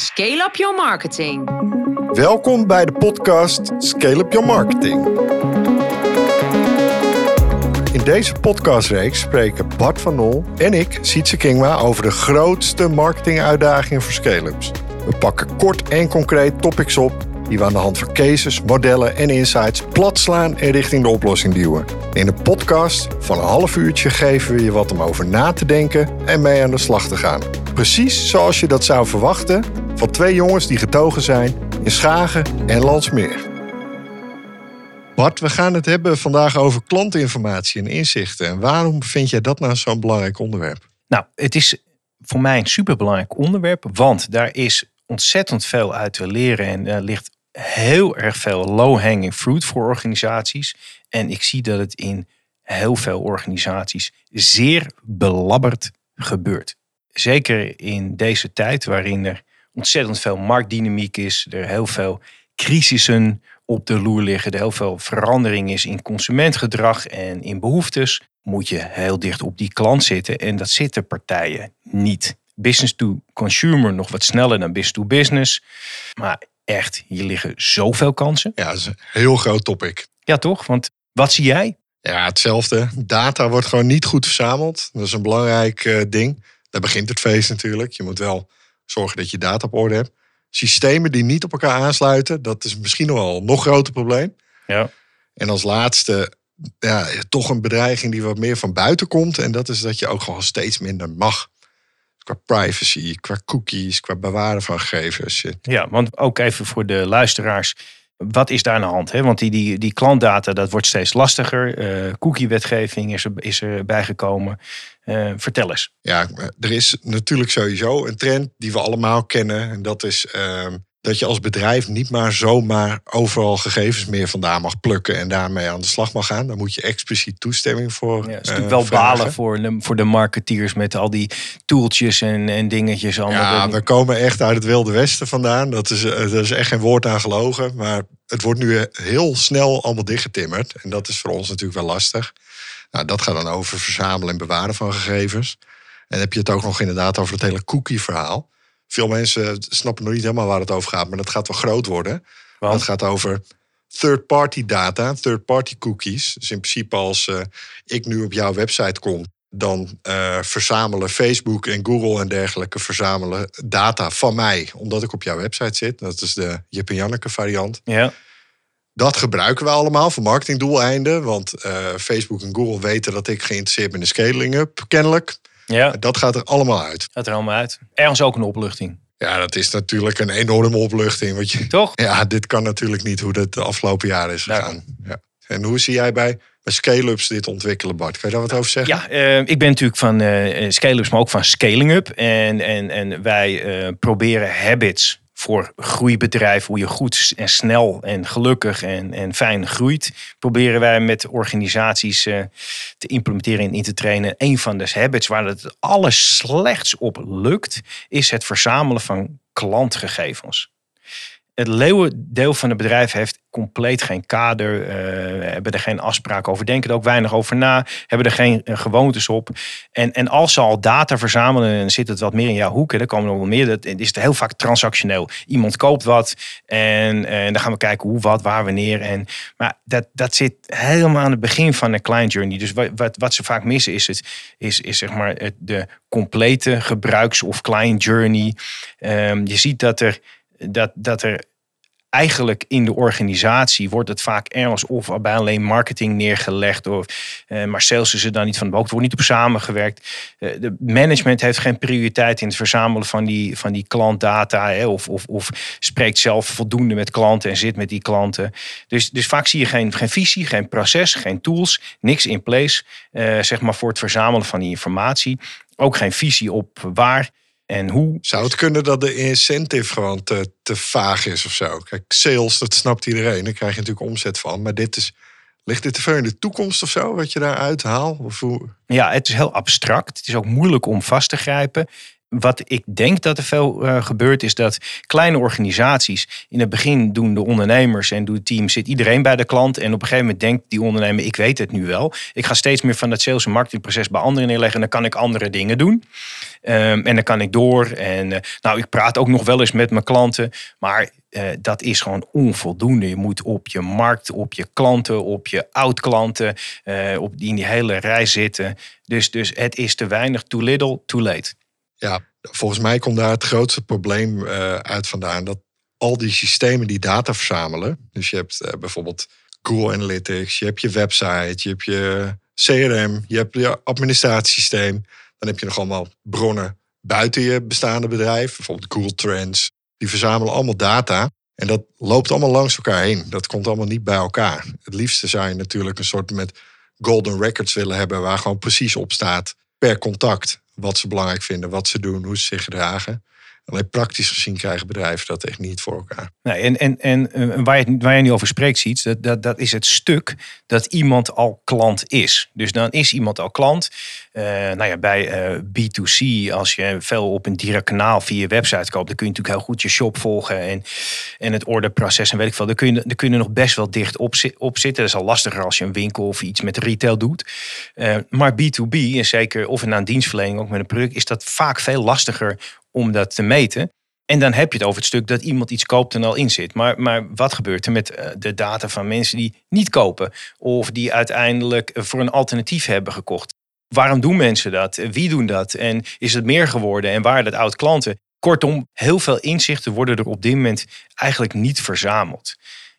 Scale up your marketing. Welkom bij de podcast Scale Up Your Marketing. In deze podcastreeks spreken Bart van Nol en ik, Sietse Kingma, over de grootste marketinguitdagingen voor scale-ups. We pakken kort en concreet topics op die we aan de hand van cases, modellen en insights plat slaan en richting de oplossing duwen. In een podcast van een half uurtje geven we je wat om over na te denken en mee aan de slag te gaan. Precies zoals je dat zou verwachten van twee jongens die getogen zijn in Schagen en Landsmeer. Bart, we gaan het hebben vandaag over klantinformatie en inzichten. En waarom vind jij dat nou zo'n belangrijk onderwerp? Nou, het is voor mij een superbelangrijk onderwerp, want daar is ontzettend veel uit te leren en er ligt heel erg veel low-hanging fruit voor organisaties. En ik zie dat het in heel veel organisaties zeer belabberd gebeurt. Zeker in deze tijd waarin er ontzettend veel marktdynamiek is, er heel veel crisissen op de loer liggen, er heel veel verandering is in consumentgedrag en in behoeftes, moet je heel dicht op die klant zitten. En dat zitten partijen niet. Business to consumer nog wat sneller dan business to business. Maar echt, hier liggen zoveel kansen. Ja, dat is een heel groot topic. Ja, toch? Want wat zie jij? Ja, hetzelfde. Data wordt gewoon niet goed verzameld. Dat is een belangrijk uh, ding. Daar begint het feest natuurlijk. Je moet wel zorgen dat je data op orde hebt. Systemen die niet op elkaar aansluiten, dat is misschien wel een nog groter probleem. Ja. En als laatste, ja, toch een bedreiging die wat meer van buiten komt. En dat is dat je ook gewoon steeds minder mag. Qua privacy, qua cookies, qua bewaren van gegevens. Ja, want ook even voor de luisteraars. Wat is daar aan de hand? Hè? Want die, die, die klantdata, dat wordt steeds lastiger. Uh, cookie-wetgeving is er, is er bijgekomen. Uh, vertel eens. Ja, er is natuurlijk sowieso een trend die we allemaal kennen. En dat is uh, dat je als bedrijf niet maar zomaar overal gegevens meer vandaan mag plukken en daarmee aan de slag mag gaan. Daar moet je expliciet toestemming voor. Ja, het is natuurlijk wel balen voor de, voor de marketeers met al die toeltjes en, en dingetjes. Allemaal ja, we komen echt uit het Wilde Westen vandaan. Dat is, dat is echt geen woord aan gelogen. Maar het wordt nu heel snel allemaal dichtgetimmerd. En dat is voor ons natuurlijk wel lastig. Nou, dat gaat dan over verzamelen en bewaren van gegevens. En heb je het ook nog inderdaad over het hele cookie-verhaal. Veel mensen snappen nog niet helemaal waar het over gaat, maar dat gaat wel groot worden. Want? Het gaat over third-party data, third-party cookies. Dus in principe als uh, ik nu op jouw website kom, dan uh, verzamelen Facebook en Google en dergelijke verzamelen data van mij, omdat ik op jouw website zit. Dat is de Jip en Janneke variant. Ja. Dat gebruiken we allemaal voor marketingdoeleinden. Want uh, Facebook en Google weten dat ik geïnteresseerd ben in scaling-up, kennelijk. Ja. Dat gaat er allemaal uit. Gaat er allemaal uit. Ergens ook een opluchting. Ja, dat is natuurlijk een enorme opluchting. Want je, Toch? Ja, dit kan natuurlijk niet hoe het de afgelopen jaren is gegaan. Ja. En hoe zie jij bij scale-ups dit ontwikkelen, Bart? Kan je daar wat over zeggen? Ja, uh, ik ben natuurlijk van uh, scale-ups, maar ook van scaling-up. En, en, en wij proberen habits voor groeibedrijf, hoe je goed en snel en gelukkig en, en fijn groeit, proberen wij met organisaties te implementeren en in te trainen. Een van de habits waar het alles slechts op lukt, is het verzamelen van klantgegevens. Het leeuwendeel van het bedrijf heeft compleet geen kader, uh, hebben er geen afspraken over, denken er ook weinig over na, hebben er geen uh, gewoontes op. En, en als ze al data verzamelen, dan zit het wat meer in jouw hoek. En dan komen er wel meer. Dat is het heel vaak transactioneel. Iemand koopt wat en, en dan gaan we kijken hoe, wat, waar, wanneer. En, maar dat, dat zit helemaal aan het begin van een client journey. Dus wat, wat, wat ze vaak missen is, het, is, is zeg maar de complete gebruiks- of client journey. Um, je ziet dat er dat, dat er eigenlijk in de organisatie wordt het vaak ergens of bij alleen marketing neergelegd. Of, uh, maar sales is er dan niet van de wordt niet op samengewerkt. Uh, de management heeft geen prioriteit in het verzamelen van die, van die klantdata. Hè, of, of, of spreekt zelf voldoende met klanten en zit met die klanten. Dus, dus vaak zie je geen, geen visie, geen proces, geen tools, niks in place. Uh, zeg maar voor het verzamelen van die informatie. Ook geen visie op waar en hoe. Zou het kunnen dat de incentive gewoon te, te vaag is of zo? Kijk, sales, dat snapt iedereen. Daar krijg je natuurlijk omzet van. Maar dit is, ligt dit te ver in de toekomst of zo, wat je daar uithaalt? Of hoe? Ja, het is heel abstract. Het is ook moeilijk om vast te grijpen. Wat ik denk dat er veel uh, gebeurt, is dat kleine organisaties. In het begin doen de ondernemers en doet het team, zit iedereen bij de klant. En op een gegeven moment denkt die ondernemer: ik weet het nu wel. Ik ga steeds meer van dat sales- en marketingproces bij anderen neerleggen. En dan kan ik andere dingen doen. Um, en dan kan ik door. En uh, nou, ik praat ook nog wel eens met mijn klanten. Maar uh, dat is gewoon onvoldoende. Je moet op je markt, op je klanten, op je oud-klanten, op die in die hele rij zitten. Dus, dus het is te weinig, too little, too late. Ja, volgens mij komt daar het grootste probleem uh, uit vandaan. Dat al die systemen die data verzamelen. Dus je hebt bijvoorbeeld Google Analytics, je hebt je website, je hebt je CRM, je hebt je administratiesysteem. Dan heb je nog allemaal bronnen buiten je bestaande bedrijf, bijvoorbeeld Google Trends. Die verzamelen allemaal data. En dat loopt allemaal langs elkaar heen. Dat komt allemaal niet bij elkaar. Het liefste zou je natuurlijk een soort met golden records willen hebben, waar gewoon precies op staat per contact wat ze belangrijk vinden, wat ze doen, hoe ze zich gedragen. Alleen praktisch gezien krijgen bedrijven dat echt niet voor elkaar. Nee, en en, en eh, waar, je, waar je nu over spreekt, ziet, dat, dat, dat is het stuk dat iemand al klant is. Dus dan is iemand al klant. Uh, nou ja, bij uh, B2C, als je veel op een direct kanaal via je website koopt, dan kun je natuurlijk heel goed je shop volgen en, en het orderproces en weet ik veel. Dan kun je, dan nog best wel dicht op, op zitten. Dat is al lastiger als je een winkel of iets met retail doet. Maar B2B, en zeker of na een dienstverlening ook met een product, is dat vaak veel lastiger om dat te meten. En dan heb je het over het stuk dat iemand iets koopt en al in zit. Maar, maar wat gebeurt er met eh, de data van mensen die niet kopen? Of die uiteindelijk voor een alternatief hebben gekocht? Waarom doen mensen dat? Wie doen dat? En is het meer geworden? En waar dat oud klanten? Kortom, heel veel inzichten worden er op dit moment eigenlijk niet verzameld.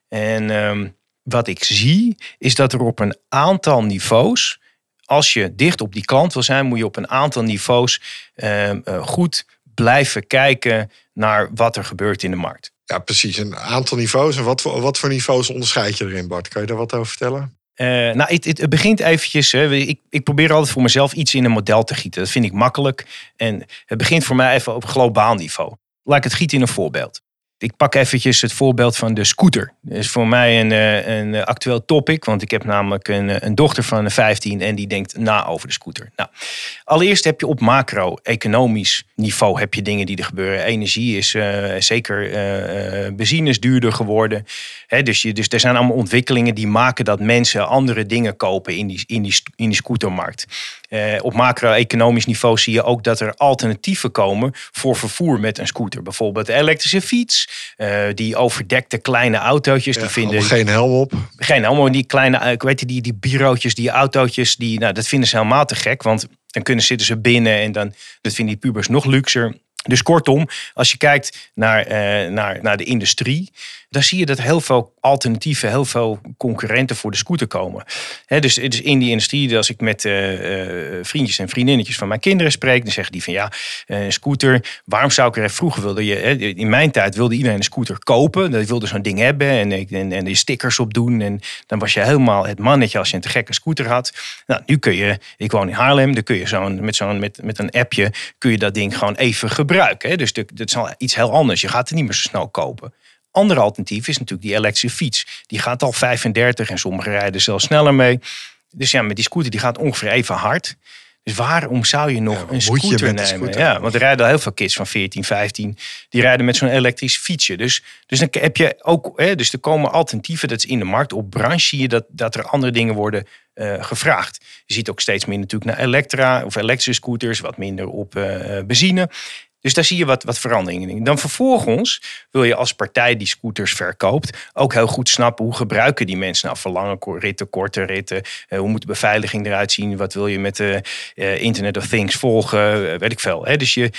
En um, wat ik zie, is dat er op een aantal niveaus, als je dicht op die klant wil zijn, moet je op een aantal niveaus uh, goed blijven kijken naar wat er gebeurt in de markt. Ja, precies. Een aantal niveaus. En wat voor, wat voor niveaus onderscheid je erin, Bart? Kan je daar wat over vertellen? Uh, nou, het, het, begint eventjes. Hè, ik, ik probeer altijd voor mezelf iets in een model te gieten. Dat vind ik makkelijk. En het begint voor mij even op globaal niveau. Laat ik het gieten in een voorbeeld. Ik pak eventjes het voorbeeld van de scooter. Dat is voor mij een, eh, een actueel topic, want ik heb namelijk een, eh, een dochter van 15 en die denkt na over de scooter. Nou, allereerst heb je op macro-economisch niveau heb je dingen die er gebeuren. Energie is zeker uh, benzine is duurder geworden. He, dus, je, dus er zijn allemaal ontwikkelingen die maken dat mensen andere dingen kopen in die, in die, in die scootermarkt. Uh, op macro-economisch niveau zie je ook dat er alternatieven komen voor vervoer met een scooter. Bijvoorbeeld de elektrische fiets, uh, die overdekte kleine autootjes. Ja, die vinden geen helm op. Geen helm op. Die kleine, ik weet je, die, die bureautjes, die autootjes, die, nou, dat vinden ze helemaal te gek. Want dan kunnen zitten ze binnen en dan dat vinden die pubers nog luxer. Dus kortom, als je kijkt naar, uh, naar, naar de industrie, dan zie je dat heel veel alternatieven, heel veel concurrenten voor de scooter komen. Dus, in die industrie, als ik met uh, uh, vriendjes en vriendinnetjes van mijn kinderen spreek, dan zeggen die van ja, een scooter, waarom zou ik er vroeger wilde je, in mijn tijd wilde iedereen een scooter kopen, dat wilde zo'n ding hebben en, en, er stickers op doen en dan was je helemaal het mannetje als je een te gekke scooter had. Nou, nu kun je, ik woon in Haarlem, dan kun je zo'n, met, zo'n, met, met een appje, kun je dat ding gewoon even gebruiken. Dus dat is iets heel anders, je gaat het niet meer zo snel kopen. Andere alternatief is natuurlijk die elektrische fiets. Die gaat al 35 en sommige rijden zelfs sneller mee. Dus ja, met die scooter die gaat ongeveer even hard. Dus waarom zou je nog ja, een scooter nemen? Scooter? Ja, want er rijden al heel veel kids van 14, 15. Die rijden met zo'n elektrisch fietsje. Dus, dus dan heb je ook, hè, dus er komen alternatieven. Dat is in de markt. Op branche zie je dat, dat er andere dingen worden uh, gevraagd. Je ziet ook steeds meer natuurlijk naar elektra of elektrische scooters. Wat minder op uh, benzine. Dus daar zie je wat, wat veranderingen in. Dan vervolgens wil je als partij die scooters verkoopt ook heel goed snappen hoe gebruiken die mensen nou verlangen ritten, korte ritten. Uh, hoe moet de beveiliging eruit zien? Wat wil je met de uh, Internet of Things volgen? Uh, weet ik veel. Hè? Dus je,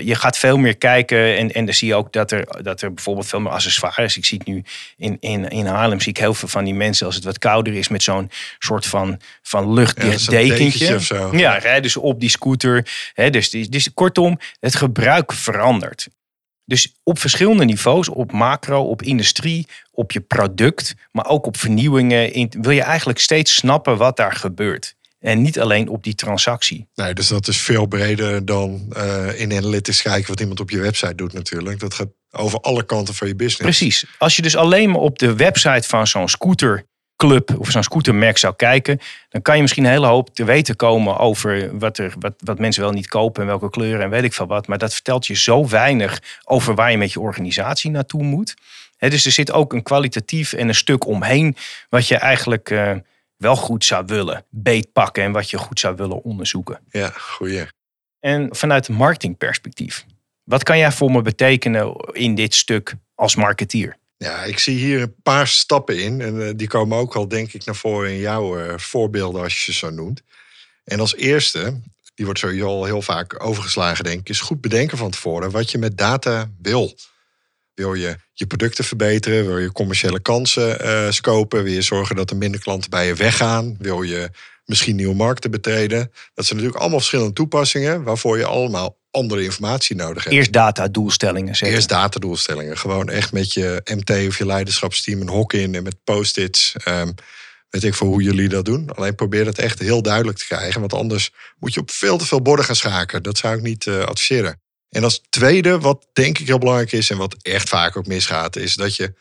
je gaat veel meer kijken en, en dan zie je ook dat er, dat er bijvoorbeeld veel meer accessoires. Ik zie het nu in, in, in Haarlem zie ik heel veel van die mensen als het wat kouder is met zo'n soort van, van luchtdicht ja, dekentje. Of zo. Ja, rijden ze op die scooter. Hè? Dus, dus kortom, het gebeurt gebruik verandert. Dus op verschillende niveaus, op macro, op industrie, op je product, maar ook op vernieuwingen, wil je eigenlijk steeds snappen wat daar gebeurt. En niet alleen op die transactie. Nee, dus dat is veel breder dan uh, in analytics kijken wat iemand op je website doet natuurlijk. Dat gaat over alle kanten van je business. Precies. Als je dus alleen maar op de website van zo'n scooter club of zo'n scootermerk zou kijken, dan kan je misschien een hele hoop te weten komen over wat, er, wat, wat mensen wel niet kopen en welke kleuren en weet ik veel wat. Maar dat vertelt je zo weinig over waar je met je organisatie naartoe moet. dus er zit ook een kwalitatief en een stuk omheen wat je eigenlijk eh, wel goed zou willen beetpakken en wat je goed zou willen onderzoeken. Ja, goeie. En vanuit marketingperspectief, wat kan jij voor me betekenen in dit stuk als marketeer? Ja, ik zie hier een paar stappen in. En uh, die komen ook al, denk ik, naar voren in jouw uh, voorbeelden, als je ze zo noemt. En als eerste, die wordt sowieso al heel vaak overgeslagen, denk ik, is goed bedenken van tevoren wat je met data wil. Wil je je producten verbeteren? Wil je commerciële kansen uh, scopen? Wil je zorgen dat er minder klanten bij je weggaan? Wil je misschien nieuwe markten betreden? Dat zijn natuurlijk allemaal verschillende toepassingen waarvoor je allemaal andere informatie nodig hebt. Eerst data-doelstellingen zetten. Eerst data-doelstellingen. Gewoon echt met je MT of je leiderschapsteam een hok in en met post-its. Um, weet ik voor hoe jullie dat doen. Alleen probeer dat echt heel duidelijk te krijgen. Want anders moet je op veel te veel borden gaan schaken. Dat zou ik niet uh, adviseren. En als tweede, wat denk ik heel belangrijk is en wat echt vaak ook misgaat, is dat je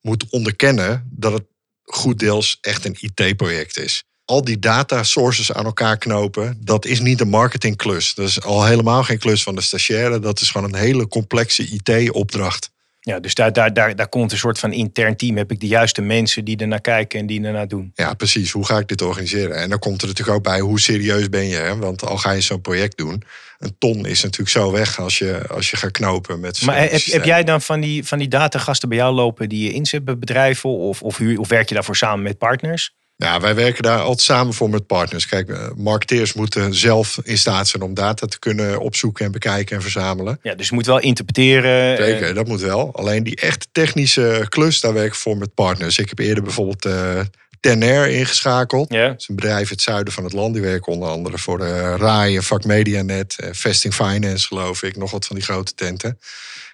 moet onderkennen dat het goed deels echt een IT-project is al die data sources aan elkaar knopen, dat is niet een marketingklus. Dat is al helemaal geen klus van de stagiaire. Dat is gewoon een hele complexe IT-opdracht. Ja, dus daar, daar, daar, daar komt een soort van intern team. Heb ik de juiste mensen die er naar kijken en die er naar doen? Ja, precies. Hoe ga ik dit organiseren? En dan komt er natuurlijk ook bij hoe serieus ben je. Hè? Want al ga je zo'n project doen, een ton is natuurlijk zo weg als je, als je gaat knopen met. Maar heb, heb, jij dan van die, van die datagasten bij jou lopen die je inzet bij bedrijven? Of, of, of werk je daarvoor samen met partners? Ja, wij werken daar altijd samen voor met partners. Kijk, eh, marketeers moeten zelf in staat zijn om data te kunnen opzoeken en bekijken en verzamelen. Ja, dus je moet wel interpreteren. Zeker, dat moet wel. Alleen die echt technische klus, daar werk ik voor met partners. Ik heb eerder bijvoorbeeld uh, Tenair ingeschakeld. Ja. Dat is een bedrijf in het zuiden van het land. Die werken onder andere voor de RAI, Vak Medianet, Vesting Finance geloof ik. Nog wat van die grote tenten.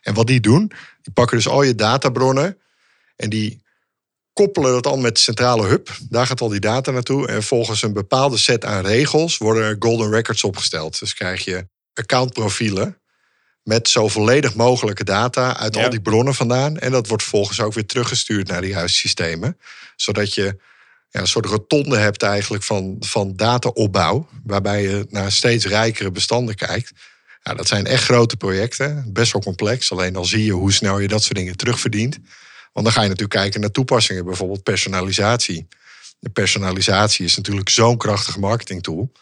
En wat die doen, die pakken dus al je databronnen en die koppelen dat al met de centrale hub. Daar gaat al die data naartoe. En volgens een bepaalde set aan regels worden er golden records opgesteld. Dus krijg je accountprofielen met zo volledig mogelijke data uit al die bronnen vandaan. En dat wordt volgens ook weer teruggestuurd naar die juiste systemen. Zodat je ja, een soort rotonde hebt eigenlijk van, van dataopbouw. Waarbij je naar steeds rijkere bestanden kijkt. Ja, dat zijn echt grote projecten. Best wel complex. Alleen dan zie je hoe snel je dat soort dingen terugverdient. Want dan ga je natuurlijk kijken naar toepassingen, bijvoorbeeld personalisatie. De personalisatie is natuurlijk zo'n krachtige marketingtool.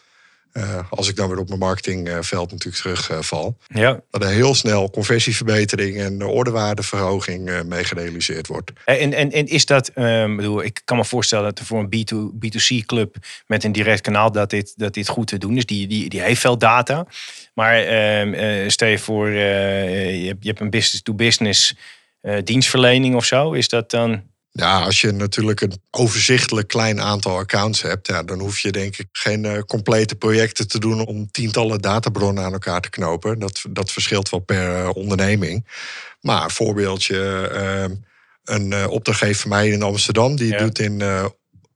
Uh, als ik dan weer op mijn marketingveld natuurlijk terugval. Uh, ja. Dat er heel snel conversieverbetering en ordewaardeverhoging uh, mee gerealiseerd wordt. En, en, en is dat, ehm, bedoel, ik kan me voorstellen dat er voor een B2, B2C club met een direct kanaal dat dit, dat dit goed te doen is. Die, die, die heeft veel data. Maar ehm, stel je voor, je, hebt, je hebt een business-to-business business uh, dienstverlening of zo? Is dat dan. Ja, als je natuurlijk een overzichtelijk klein aantal accounts hebt, ja, dan hoef je denk ik geen uh, complete projecten te doen om tientallen databronnen aan elkaar te knopen. Dat, dat verschilt wel per uh, onderneming. Maar voorbeeldje, ehm, een opdrachtgever van mij in Amsterdam, die doet in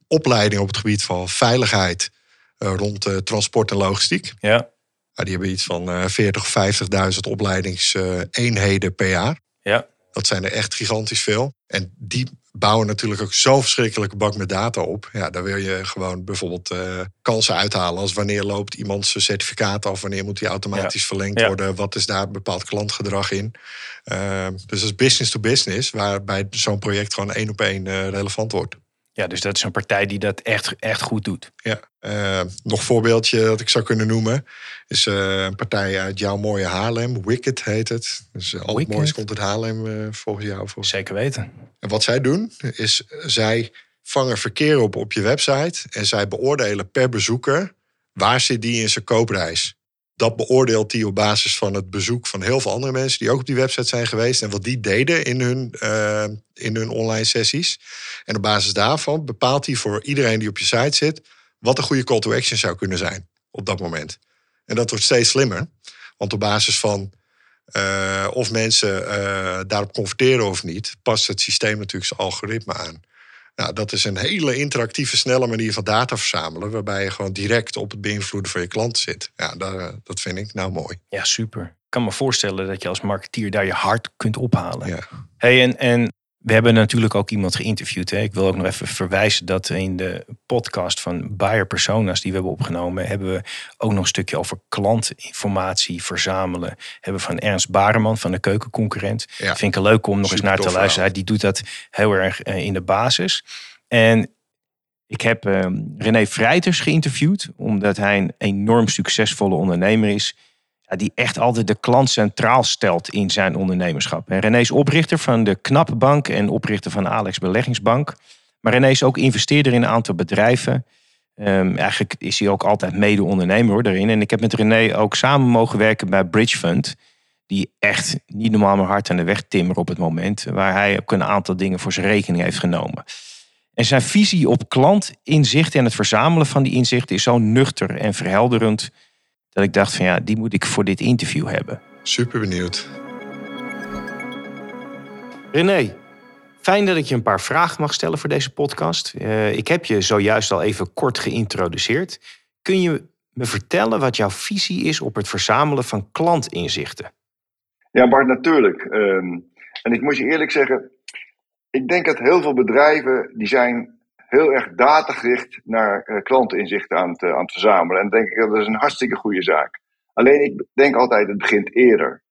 opleiding op het gebied van veiligheid rond transport en logistiek. Ja. die hebben iets van 40 of 50.000 opleidingseenheden per jaar. Ja. Dat zijn er echt gigantisch veel. En die bouwen natuurlijk ook zo'n verschrikkelijke bak met data op. Ja, daar wil je gewoon bijvoorbeeld uh, kansen uithalen. Als wanneer loopt iemand zijn certificaat af? Wanneer moet die automatisch verlengd worden? Wat is daar bepaald klantgedrag in? Uh, dus dat is business to business, waarbij zo'n project gewoon één op één uh, relevant wordt. Ja, dus dat is een partij die dat echt, echt goed doet. Ja, uh, nog een voorbeeldje dat ik zou kunnen noemen. Is uh, een partij uit jouw mooie Haarlem. Wicked heet het. Dus uh, al het moois komt uit Haarlem volgens jou. Volgens. Zeker weten. En wat zij doen, is zij vangen verkeer op op je website. En zij beoordelen per bezoeker waar zit die in zijn koopreis dat beoordeelt hij op basis van het bezoek van heel veel andere mensen die ook op die website zijn geweest en wat die deden in hun, uh, in hun online sessies. En op basis daarvan bepaalt hij voor iedereen die op je site zit wat een goede call to action zou kunnen zijn op dat moment. En dat wordt steeds slimmer, want op basis van uh, of mensen uh, daarop converteren of niet, past het systeem natuurlijk zijn algoritme aan. Nou, dat is een hele interactieve, snelle manier van data verzamelen, waarbij je gewoon direct op het beïnvloeden van je klant zit. Ja, dat, dat vind ik nou mooi. Ja, super. Ik kan me voorstellen dat je als marketeer daar je hart kunt ophalen. Ja. Hey, en, en We hebben natuurlijk ook iemand geïnterviewd. Hè. Ik wil ook nog even verwijzen dat in de podcast van Buyer Personas die we hebben opgenomen, hebben we ook nog een stukje over klantinformatie verzamelen. Hebben van Ernst Bareman van de keukenconcurrent. Ja. Vind ik leuk om nog eens naar te luisteren. verhaal. Die doet dat heel erg eh, in de basis. En ik heb eh, René Vrijters geïnterviewd, omdat hij een enorm succesvolle ondernemer is. Die echt altijd de klant centraal stelt in zijn ondernemerschap. En René is oprichter van de Knappe Bank en oprichter van Alex Beleggingsbank. Maar René is ook investeerder in een aantal bedrijven. Ehm, eigenlijk is hij ook altijd mede-ondernemer hoor, daarin. En ik heb met René ook samen mogen werken bij Bridge Fund. Die echt niet normaal meer hard aan de weg timmeren op het moment. Waar hij ook een aantal dingen voor zijn rekening heeft genomen. En zijn visie op klantinzichten en het verzamelen van die inzichten is zo nuchter en verhelderend. Dat ik dacht van ja, die moet ik voor dit interview hebben. Super benieuwd. René, fijn dat ik je een paar vragen mag stellen voor deze podcast. Eh, ik heb je zojuist al even kort geïntroduceerd. Kun je me vertellen wat jouw visie is op het verzamelen van klantinzichten? Ja, Bart, natuurlijk. Ehm, en ik moet je eerlijk zeggen, ik denk dat heel veel bedrijven die zijn heel erg datagericht naar eh, klanteninzichten aan het, eh, aan het verzamelen. En denk ik dat is een hartstikke goede zaak. Alleen ik denk altijd, het begint eerder.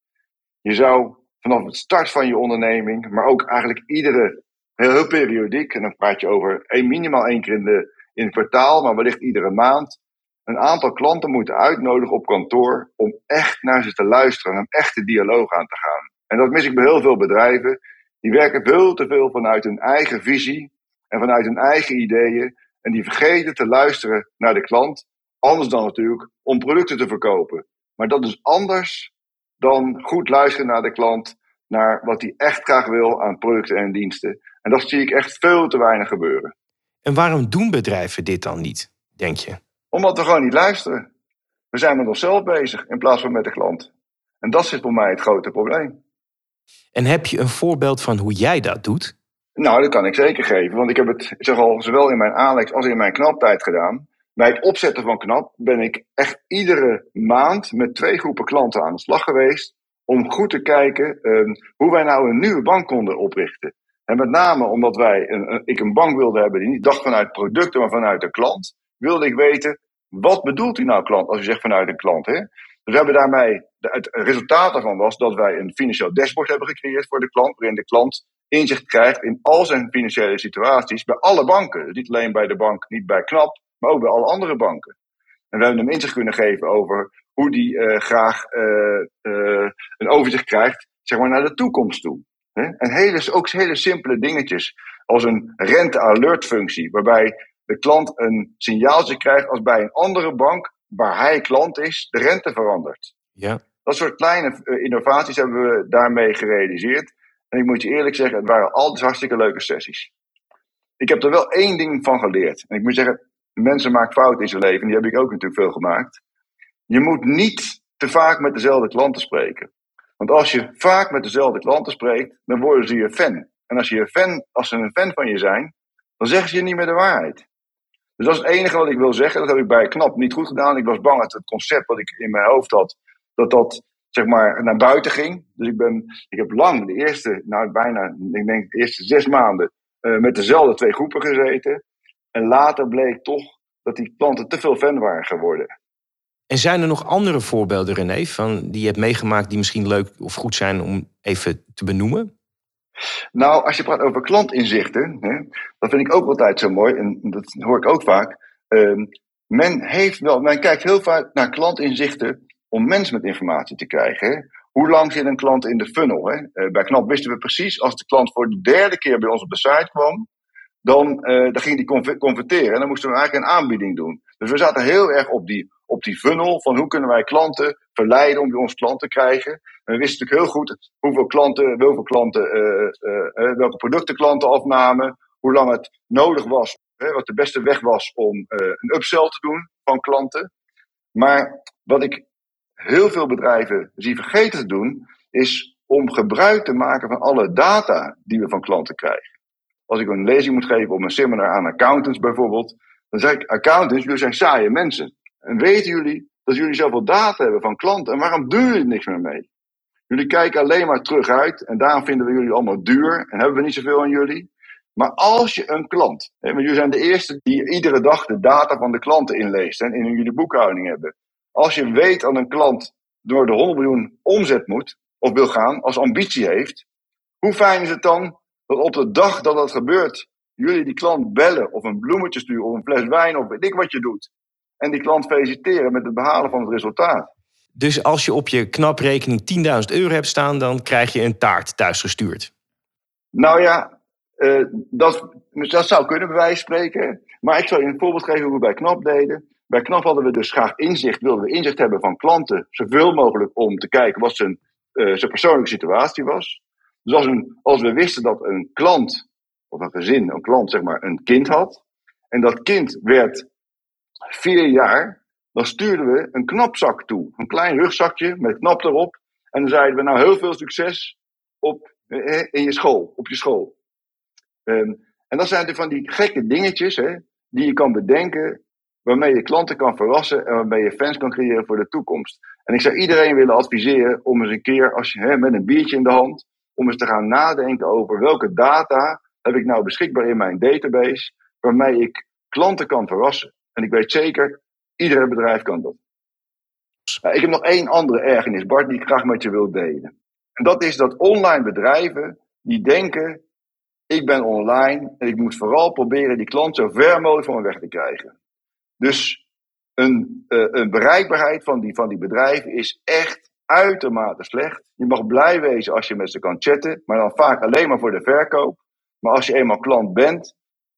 Je zou vanaf het start van je onderneming, maar ook eigenlijk iedere, heel, periodiek, en dan praat je over minimaal één keer in, de, in het kwartaal, maar wellicht iedere maand, een aantal klanten moeten uitnodigen op kantoor om echt naar ze te luisteren en een echte dialoog aan te gaan. En dat mis ik bij heel veel bedrijven. Die werken veel te veel vanuit hun eigen visie en vanuit hun eigen ideeën. En die vergeten te luisteren naar de klant. Anders dan natuurlijk om producten te verkopen. Maar dat is anders dan goed luisteren naar de klant. Naar wat hij echt graag wil aan producten en diensten. En dat zie ik echt veel te weinig gebeuren. En waarom doen bedrijven dit dan niet, denk je? Omdat we gewoon niet luisteren. We zijn met onszelf bezig in plaats van met de klant. En dat is voor mij het grote probleem. En heb je een voorbeeld van hoe jij dat doet? Nou, dat kan ik zeker geven. Want ik heb het zeg al, zowel in mijn Alex als in mijn knaptijd gedaan. Bij het opzetten van knap ben ik echt iedere maand met twee groepen klanten aan de slag geweest. Om goed te kijken ehm, hoe wij nou een nieuwe bank konden oprichten. En met name omdat wij een, ik een bank wilde hebben die niet dacht vanuit producten, maar vanuit de klant. Wilde ik weten, wat bedoelt u nou klant als u zegt vanuit een klant? Hè? Dus we hebben daarmee, het resultaat daarvan was dat wij een financieel dashboard hebben gecreëerd voor de klant. Waarin de klant inzicht krijgt in al zijn financiële situaties bij alle banken. Dus niet alleen bij de bank, niet bij KNAP, maar ook bij alle andere banken. En we hebben hem inzicht kunnen geven over hoe die eh, graag eh, eh, een overzicht krijgt, zeg maar naar de toekomst toe. Hè? En hele, ook hele simpele dingetjes, als een rente-alert functie, waarbij de klant een signaaltje krijgt als bij een andere bank, waar hij klant is, de rente verandert. Ja. Dat soort kleine innovaties hebben we daarmee gerealiseerd. En ik moet je eerlijk zeggen, het waren altijd hartstikke leuke sessies. Ik heb er wel één ding van geleerd. En ik moet zeggen, mensen maken fouten in zijn leven. Die heb ik ook natuurlijk veel gemaakt. Je moet niet te vaak met dezelfde klanten spreken. Want als je vaak met dezelfde klanten spreekt, dan worden ze je fan. En als, je je fan, als ze een fan van je zijn, dan zeggen ze je niet meer de waarheid. Dus dat is het enige wat ik wil zeggen. Dat heb ik bij KNAP niet goed gedaan. Ik was bang dat het concept wat ik in mijn hoofd had, dat dat zeg maar naar buiten ging. Dus ik, ben, ik heb lang, de eerste, nou bijna, ik denk de eerste zes maanden, eh, met dezelfde twee groepen gezeten. En later bleek toch dat die klanten te veel fan waren geworden. En zijn er nog andere voorbeelden, René, van die je hebt meegemaakt die misschien leuk of goed zijn om even te benoemen? Nou, als je praat over klantinzichten, hè, dat vind ik ook altijd zo mooi, en dat hoor ik ook vaak. Ehm, men, heeft wel, men kijkt heel vaak naar klantinzichten om informatie te krijgen. Hoe lang zit een klant in de funnel? Hè? Eh, bij Knap wisten we precies, als de klant voor de derde keer bij ons op de site kwam, dan, eh, dan ging die conver- converteren. En dan moesten we eigenlijk een aanbieding doen. Dus we zaten heel erg op die, op die funnel van hoe kunnen wij klanten verleiden om bij ons klant te krijgen. En we wisten natuurlijk heel goed hoeveel klanten, hoeveel klanten, eh, welke producten klanten afnamen, hoe lang het nodig was, hè, wat de beste weg was om een upsell te doen van klanten. Maar wat ik heel veel bedrijven zie vergeten te doen, is om gebruik te maken van alle data die we van klanten krijgen. Als ik een lezing moet geven op een seminar aan accountants bijvoorbeeld, dan zeg ik, accountants, jullie zijn saaie mensen. En weten jullie dat jullie zoveel data hebben van klanten en waarom doen jullie niks meer mee? Jullie kijken alleen maar terug uit en daarom vinden we jullie allemaal duur en hebben we niet zoveel aan jullie. Maar als je een klant, hè, want jullie zijn de eerste die iedere dag de data van de klanten inleest en in jullie boekhouding hebben. Als je weet dat een klant door de 100 miljoen omzet moet of wil gaan, als ambitie heeft, hoe fijn is het dan dat op de dag dat dat gebeurt, jullie die klant bellen of een bloemetje sturen of een fles wijn of weet ik wat je doet. En die klant feliciteren met het behalen van het resultaat. Dus als je op je knaprekening 10.000 euro hebt staan, dan krijg je een taart thuisgestuurd. Nou ja, uh, dat, dat zou kunnen bij wijze van spreken. Maar ik zal je een voorbeeld geven hoe we bij KNAP deden. Bij KNAP hadden we dus graag inzicht, wilden we inzicht hebben van klanten, zoveel mogelijk om te kijken wat zijn, uh, zijn persoonlijke situatie was. Dus als, een, als we wisten dat een klant, of een gezin, een klant zeg maar, een kind had, en dat kind werd vier jaar, dan stuurden we een knapzak toe. Een klein rugzakje met knap erop. En dan zeiden we nou heel veel succes op, eh, in je school, op je school. Um, en dat zijn van die gekke dingetjes hè, die je kan bedenken, waarmee je klanten kan verrassen en waarmee je fans kan creëren voor de toekomst. En ik zou iedereen willen adviseren om eens een keer, als je hè, met een biertje in de hand, om eens te gaan nadenken over welke data heb ik nou beschikbaar in mijn database, waarmee ik klanten kan verrassen. En ik weet zeker, ieder bedrijf kan dat. ik heb nog één andere ergernis, Bart, die ik graag met je wil delen. En dat is dat online bedrijven die denken, ik ben online en ik moet vooral proberen die klant zo ver mogelijk van me weg te krijgen. Dus een, uh, een bereikbaarheid van die, van die bedrijven is echt uitermate slecht. Je mag blij wezen als je met ze kan chatten, maar dan vaak alleen maar voor de verkoop. Maar als je eenmaal klant bent,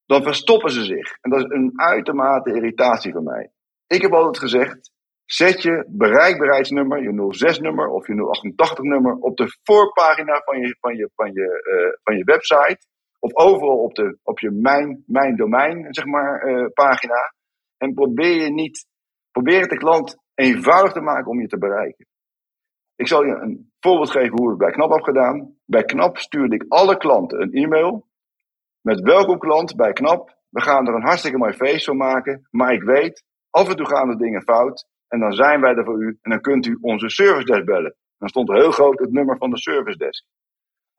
dan verstoppen ze zich. En dat is een uitermate irritatie van mij. Ik heb altijd gezegd, zet je bereikbaarheidsnummer, je 06-nummer of je 088-nummer op de voorpagina van je, van je, van je, uh, van je website. Of overal op, de, op je mijn, mijn domein, zeg maar, uh, pagina. En probeer je niet, probeer het de klant eenvoudig te maken om je te bereiken. Ik zal je een voorbeeld geven hoe ik bij KNAP heb gedaan. Bij KNAP stuurde ik alle klanten een e-mail met welkom klant bij KNAP. We gaan er een hartstikke mooi feest van maken. Maar ik weet, af en toe gaan er dingen fout. En dan zijn wij er voor u. En dan kunt u onze service desk bellen. Dan stond heel groot het nummer van de service desk.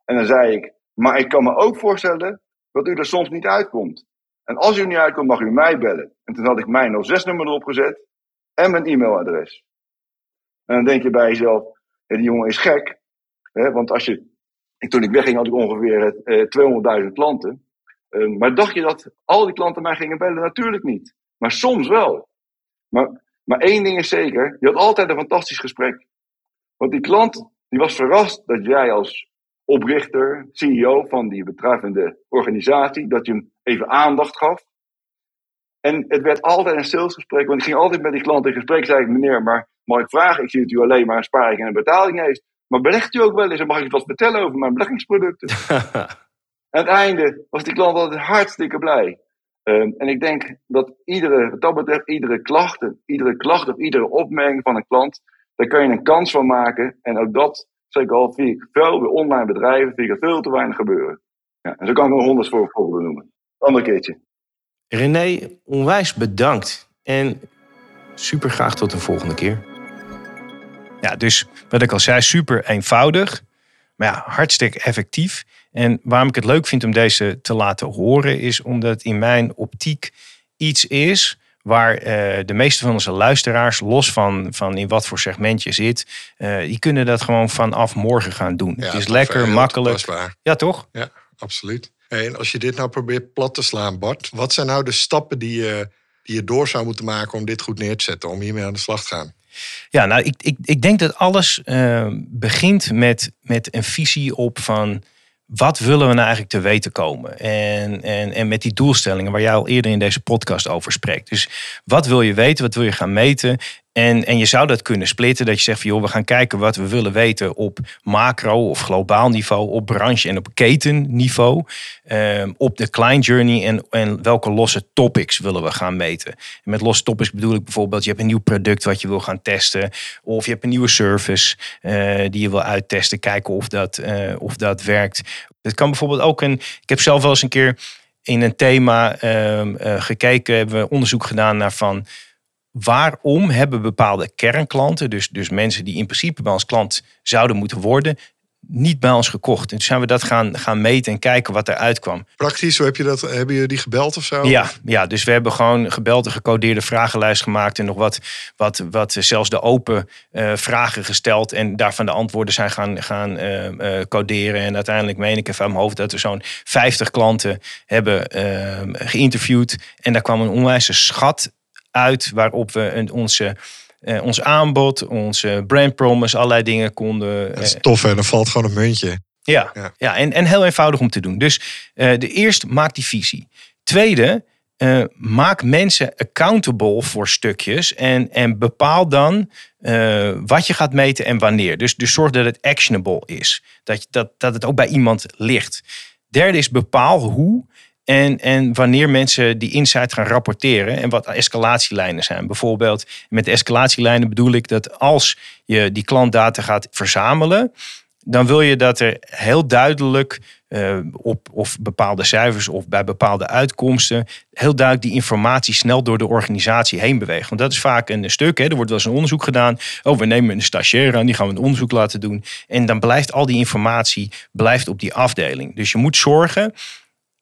En dan zei ik, maar ik kan me ook voorstellen dat u er soms niet uitkomt. En als u niet uitkomt, mag u mij bellen. En toen had ik mijn 06-nummer erop gezet. En mijn e-mailadres. En dan denk je bij jezelf, die jongen is gek. Hè? Want als je, toen ik wegging had ik ongeveer eh, 200.000 klanten. Uh, maar dacht je dat al die klanten mij gingen bellen? Natuurlijk niet. Maar soms wel. Maar, maar één ding is zeker, je had altijd een fantastisch gesprek. Want die klant, die was verrast dat jij als oprichter, CEO van die betreffende organisatie, dat je hem even aandacht gaf. En het werd altijd een salesgesprek, want ik ging altijd met die klant in gesprek. Zei ik, meneer, maar mag ik vragen? Ik zie dat u alleen maar een sparing en een betaling heeft. Maar belegt u ook wel eens en mag ik wat vertellen over mijn beleggingsproducten? Aan het einde was die klant altijd hartstikke blij. Um, en ik denk dat iedere, wat dat betreft, iedere klacht, iedere klacht of iedere opmerking van een klant, daar kan je een kans van maken. En ook dat, zeker al, vind ik veel bij online bedrijven, vind ik er veel te weinig gebeuren. Ja, en zo kan ik nog honderd voorbeelden noemen. Ander keertje. René, onwijs bedankt. En super graag tot de volgende keer. Ja, dus wat ik al zei, super eenvoudig. Maar ja, hartstikke effectief. En waarom ik het leuk vind om deze te laten horen, is omdat het in mijn optiek iets is waar uh, de meeste van onze luisteraars, los van, van in wat voor segment je zit, uh, die kunnen dat gewoon vanaf morgen gaan doen. Ja, het is lekker, makkelijk. Ja, toch? Ja, absoluut. En als je dit nou probeert plat te slaan, Bart, wat zijn nou de stappen die je, die je door zou moeten maken om dit goed neer te zetten, om hiermee aan de slag te gaan? Ja, nou, ik, ik, ik denk dat alles uh, begint met, met een visie op van wat willen we nou eigenlijk te weten komen? En, en, en met die doelstellingen waar jij al eerder in deze podcast over spreekt. Dus wat wil je weten? Wat wil je gaan meten? En, en je zou dat kunnen splitten. Dat je zegt van joh, we gaan kijken wat we willen weten op macro of globaal niveau, op branche en op ketenniveau. Um, op de client journey en, en welke losse topics willen we gaan meten. En met losse topics bedoel ik bijvoorbeeld, je hebt een nieuw product wat je wil gaan testen. Of je hebt een nieuwe service uh, die je wil uittesten. Kijken of dat, uh, of dat werkt. Het kan bijvoorbeeld ook een. Ik heb zelf wel eens een keer in een thema um, uh, gekeken, hebben we onderzoek gedaan naar van waarom hebben bepaalde kernklanten, dus, dus mensen die in principe bij ons klant zouden moeten worden, niet bij ons gekocht. En toen zijn we dat gaan, gaan meten en kijken wat eruit kwam. Praktisch, hoe heb je dat? Hebben jullie die gebeld of zo? Ja, ja, dus we hebben gewoon gebeld en gecodeerde vragenlijst gemaakt en nog wat, wat, wat zelfs de open eh, vragen gesteld en daarvan de antwoorden zijn gaan, gaan eh, eh, coderen. En uiteindelijk meen ik even aan mijn hoofd dat we zo'n 50 klanten hebben geïnterviewd. En daar kwam een onwijze schat uit waarop we een, onze uh, ons aanbod, onze brand promise, allerlei dingen konden. Dat is tof en dan valt gewoon een muntje. Ja, ja. ja en, en heel eenvoudig om te doen. Dus uh, de eerste, maak die visie. Tweede, uh, maak mensen accountable voor stukjes en, en bepaal dan wat je gaat meten en wanneer. Dus, dus zorg dat het actionable is. Dat, dat, dat het ook bij iemand ligt. Derde is bepaal hoe en, en wanneer mensen die insight gaan rapporteren en wat escalatielijnen zijn. Bijvoorbeeld met escalatielijnen bedoel ik dat als je die klantdata gaat verzamelen, dan wil je dat er heel duidelijk uh, op of bepaalde cijfers of bij bepaalde uitkomsten heel duidelijk die informatie snel door de organisatie heen beweegt. Want dat is vaak een stuk. Hè. Er wordt wel eens een onderzoek gedaan. Oh, we nemen een stagiair aan, die gaan we een onderzoek laten doen. En dan blijft al die informatie blijft op die afdeling. Dus je moet zorgen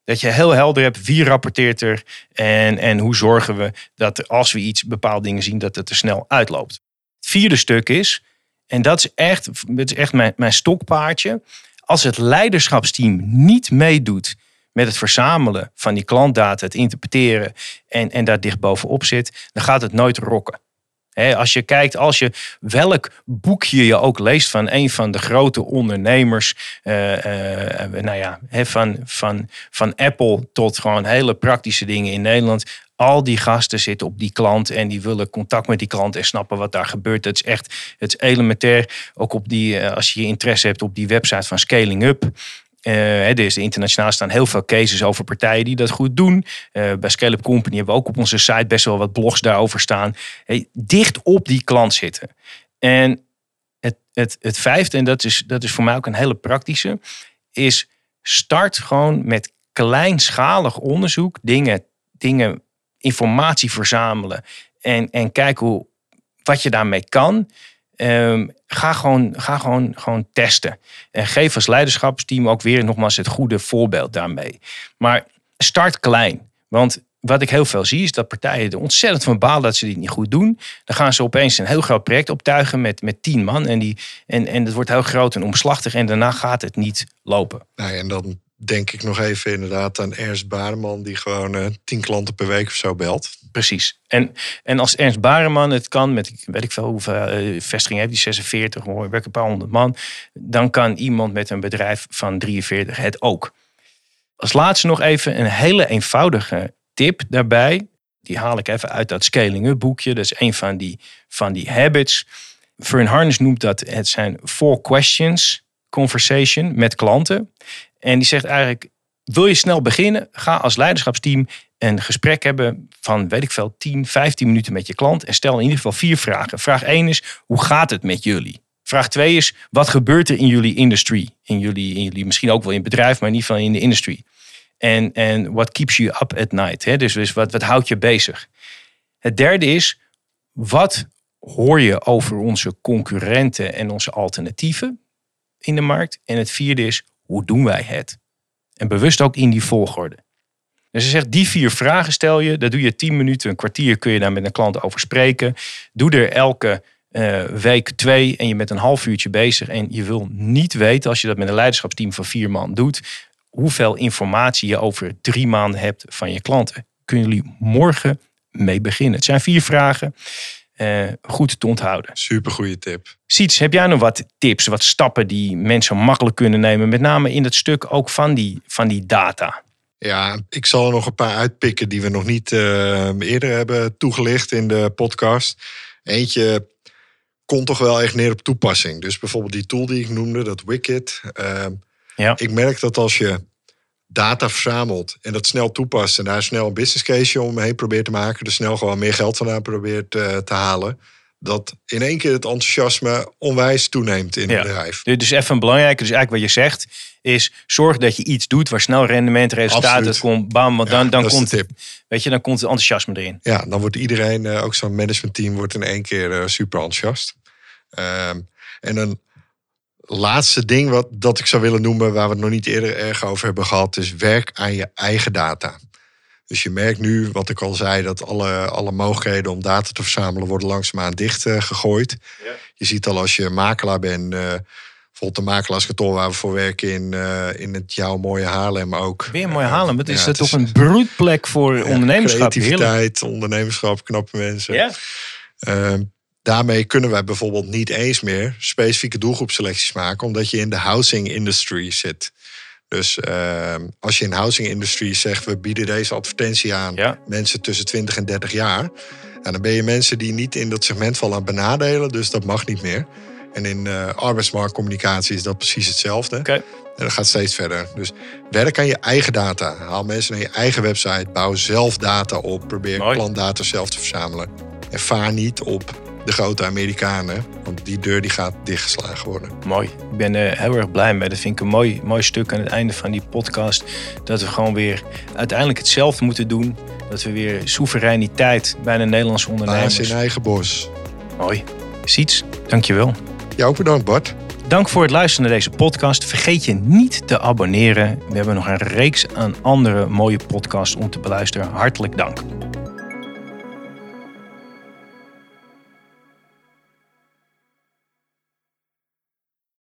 dat je heel helder hebt wie rapporteert er en, en hoe zorgen we dat als we iets bepaalde dingen zien, dat het er snel uitloopt. Het vierde stuk is, en dat is echt, dat is echt mijn, mijn stokpaardje. Als het leiderschapsteam niet meedoet met het verzamelen van die klantdata, het interpreteren en, en daar dicht bovenop zit, dan gaat het nooit rokken als je kijkt, als je welk boekje je ook leest van een van de grote ondernemers, uh, uh, nou ja, van, van, van Apple tot gewoon hele praktische dingen in Nederland. Al die gasten zitten op die klant en die willen contact met die klant en snappen wat daar gebeurt. Het is echt het is elementair. Ook op die, als je interesse hebt op die website van Scaling Up. Uh, er is internationaal staan heel veel cases over partijen die dat goed doen. Uh, bij Scale Company hebben we ook op onze site best wel wat blogs daarover staan. Hey, dicht op die klant zitten. En het, het, het vijfde, en dat is, dat is voor mij ook een hele praktische, is start gewoon met kleinschalig onderzoek, dingen, dingen informatie verzamelen en, en kijk hoe, wat je daarmee kan. Um, ga gewoon, ga gewoon, gewoon testen. En geef als leiderschapsteam ook weer nogmaals het goede voorbeeld daarmee. Maar start klein. Want wat ik heel veel zie is dat partijen er ontzettend van balen dat ze dit niet goed doen. Dan gaan ze opeens een heel groot project optuigen met, met tien man. En, die, en, en het wordt heel groot en omslachtig. En daarna gaat het niet lopen. Nou, en dan denk ik nog even inderdaad aan Ernst Bareman, die gewoon uh, tien klanten per week of zo belt. Precies. En, en als Ernst Bareman het kan, met weet ik veel hoeveel uh, vestigingen heeft, die 46, hoor, een paar honderd man, dan kan iemand met een bedrijf van 43 het ook. Als laatste nog even een hele eenvoudige tip daarbij. Die haal ik even uit dat Scaling Up boekje. Dat is een van die, van die habits. Fern Harness noemt dat het zijn four questions conversation met klanten. En die zegt eigenlijk, wil je snel beginnen? Ga als leiderschapsteam een gesprek hebben van, weet ik veel, 10, 15 minuten met je klant. En stel in ieder geval vier vragen. Vraag 1 is, hoe gaat het met jullie? Vraag 2 is, wat gebeurt er in jullie industry? In jullie, in jullie misschien ook wel in bedrijf, maar in ieder geval in de industry. En, en what keeps you up at night? Hè? Dus, dus wat, wat houdt je bezig? Het derde is, wat hoor je over onze concurrenten en onze alternatieven in de markt? En het vierde is, hoe doen wij het? En bewust ook in die volgorde. Dus ze zegt, die vier vragen stel je. Dat doe je tien minuten, een kwartier kun je daar met een klant over spreken. Doe er elke uh, week twee en je bent een half uurtje bezig. En je wil niet weten, als je dat met een leiderschapsteam van vier man doet, hoeveel informatie je over drie maanden hebt van je klanten. Kunnen jullie morgen mee beginnen? Het zijn vier vragen. Uh, goed te onthouden. Super goede tip. Siets, heb jij nog wat tips, wat stappen die mensen makkelijk kunnen nemen? Met name in het stuk ook van die, van die data. Ja, ik zal er nog een paar uitpikken die we nog niet uh, eerder hebben toegelicht in de podcast. Eentje komt toch wel echt neer op toepassing. Dus bijvoorbeeld die tool die ik noemde, dat Wicked. Uh, ja. Ik merk dat als je data verzamelt en dat snel toepast en daar snel een business case omheen probeert te maken, er snel gewoon meer geld vandaan probeert uh, te halen, dat in één keer het enthousiasme onwijs toeneemt in Ja. het bedrijf. Dus even belangrijk, dus eigenlijk wat je zegt, is zorg dat je iets doet waar snel rendement, resultaat uit komt. Bam, want Ja, dan, dan dat is komt, tip. weet je, dan komt het enthousiasme erin. Ja, dan wordt iedereen, eh, ook zo'n managementteam, wordt in één keer eh, super enthousiast. Ehm, en een laatste ding wat dat ik zou willen noemen, waar we het nog niet eerder erg over hebben gehad, is werk aan je eigen data. Dus je merkt nu, wat ik al zei, dat alle, alle mogelijkheden om data te verzamelen worden langzaamaan dicht eh, gegooid. Je ziet al als je makelaar bent, eh, bijvoorbeeld de makelaarskantoor waar we voor werken in, eh, in het jouw mooie Haarlem ook. Weer mooi ja, is het dat toch een broedplek voor ja, ondernemerschap? Heerlijk. Creativiteit, ondernemerschap, knappe mensen. Ja? Daarmee kunnen wij bijvoorbeeld niet eens meer specifieke doelgroepselecties maken, omdat je in de housing industry zit. Dus ehm, als je in housing industry zegt, we bieden deze advertentie aan Ja. mensen tussen 20 en 30 jaar. En dan ben je mensen die niet in dat segment vallen aan benadelen, dus dat mag niet meer. En in eh, arbeidsmarktcommunicatie is dat precies hetzelfde. En dat gaat steeds verder. Dus werk aan je eigen data. Haal mensen naar je eigen website. Bouw zelf data op. Probeer klantdata zelf te verzamelen. En vaar niet op de grote Amerikanen. Want die deur die gaat dichtgeslagen worden. Mooi. Ik ben er heel erg blij mee. Dat vind ik een mooi, mooi stuk aan het einde van die podcast. Dat we gewoon weer uiteindelijk hetzelfde moeten doen. Dat we weer soevereiniteit bij de Nederlandse Baas ondernemers. in eigen bos. Mooi. Siets, dankjewel. Jou ook bedankt Bart. Dank voor het luisteren naar deze podcast. Vergeet je niet te abonneren. We hebben nog een reeks aan andere mooie podcasts om te beluisteren. Hartelijk dank.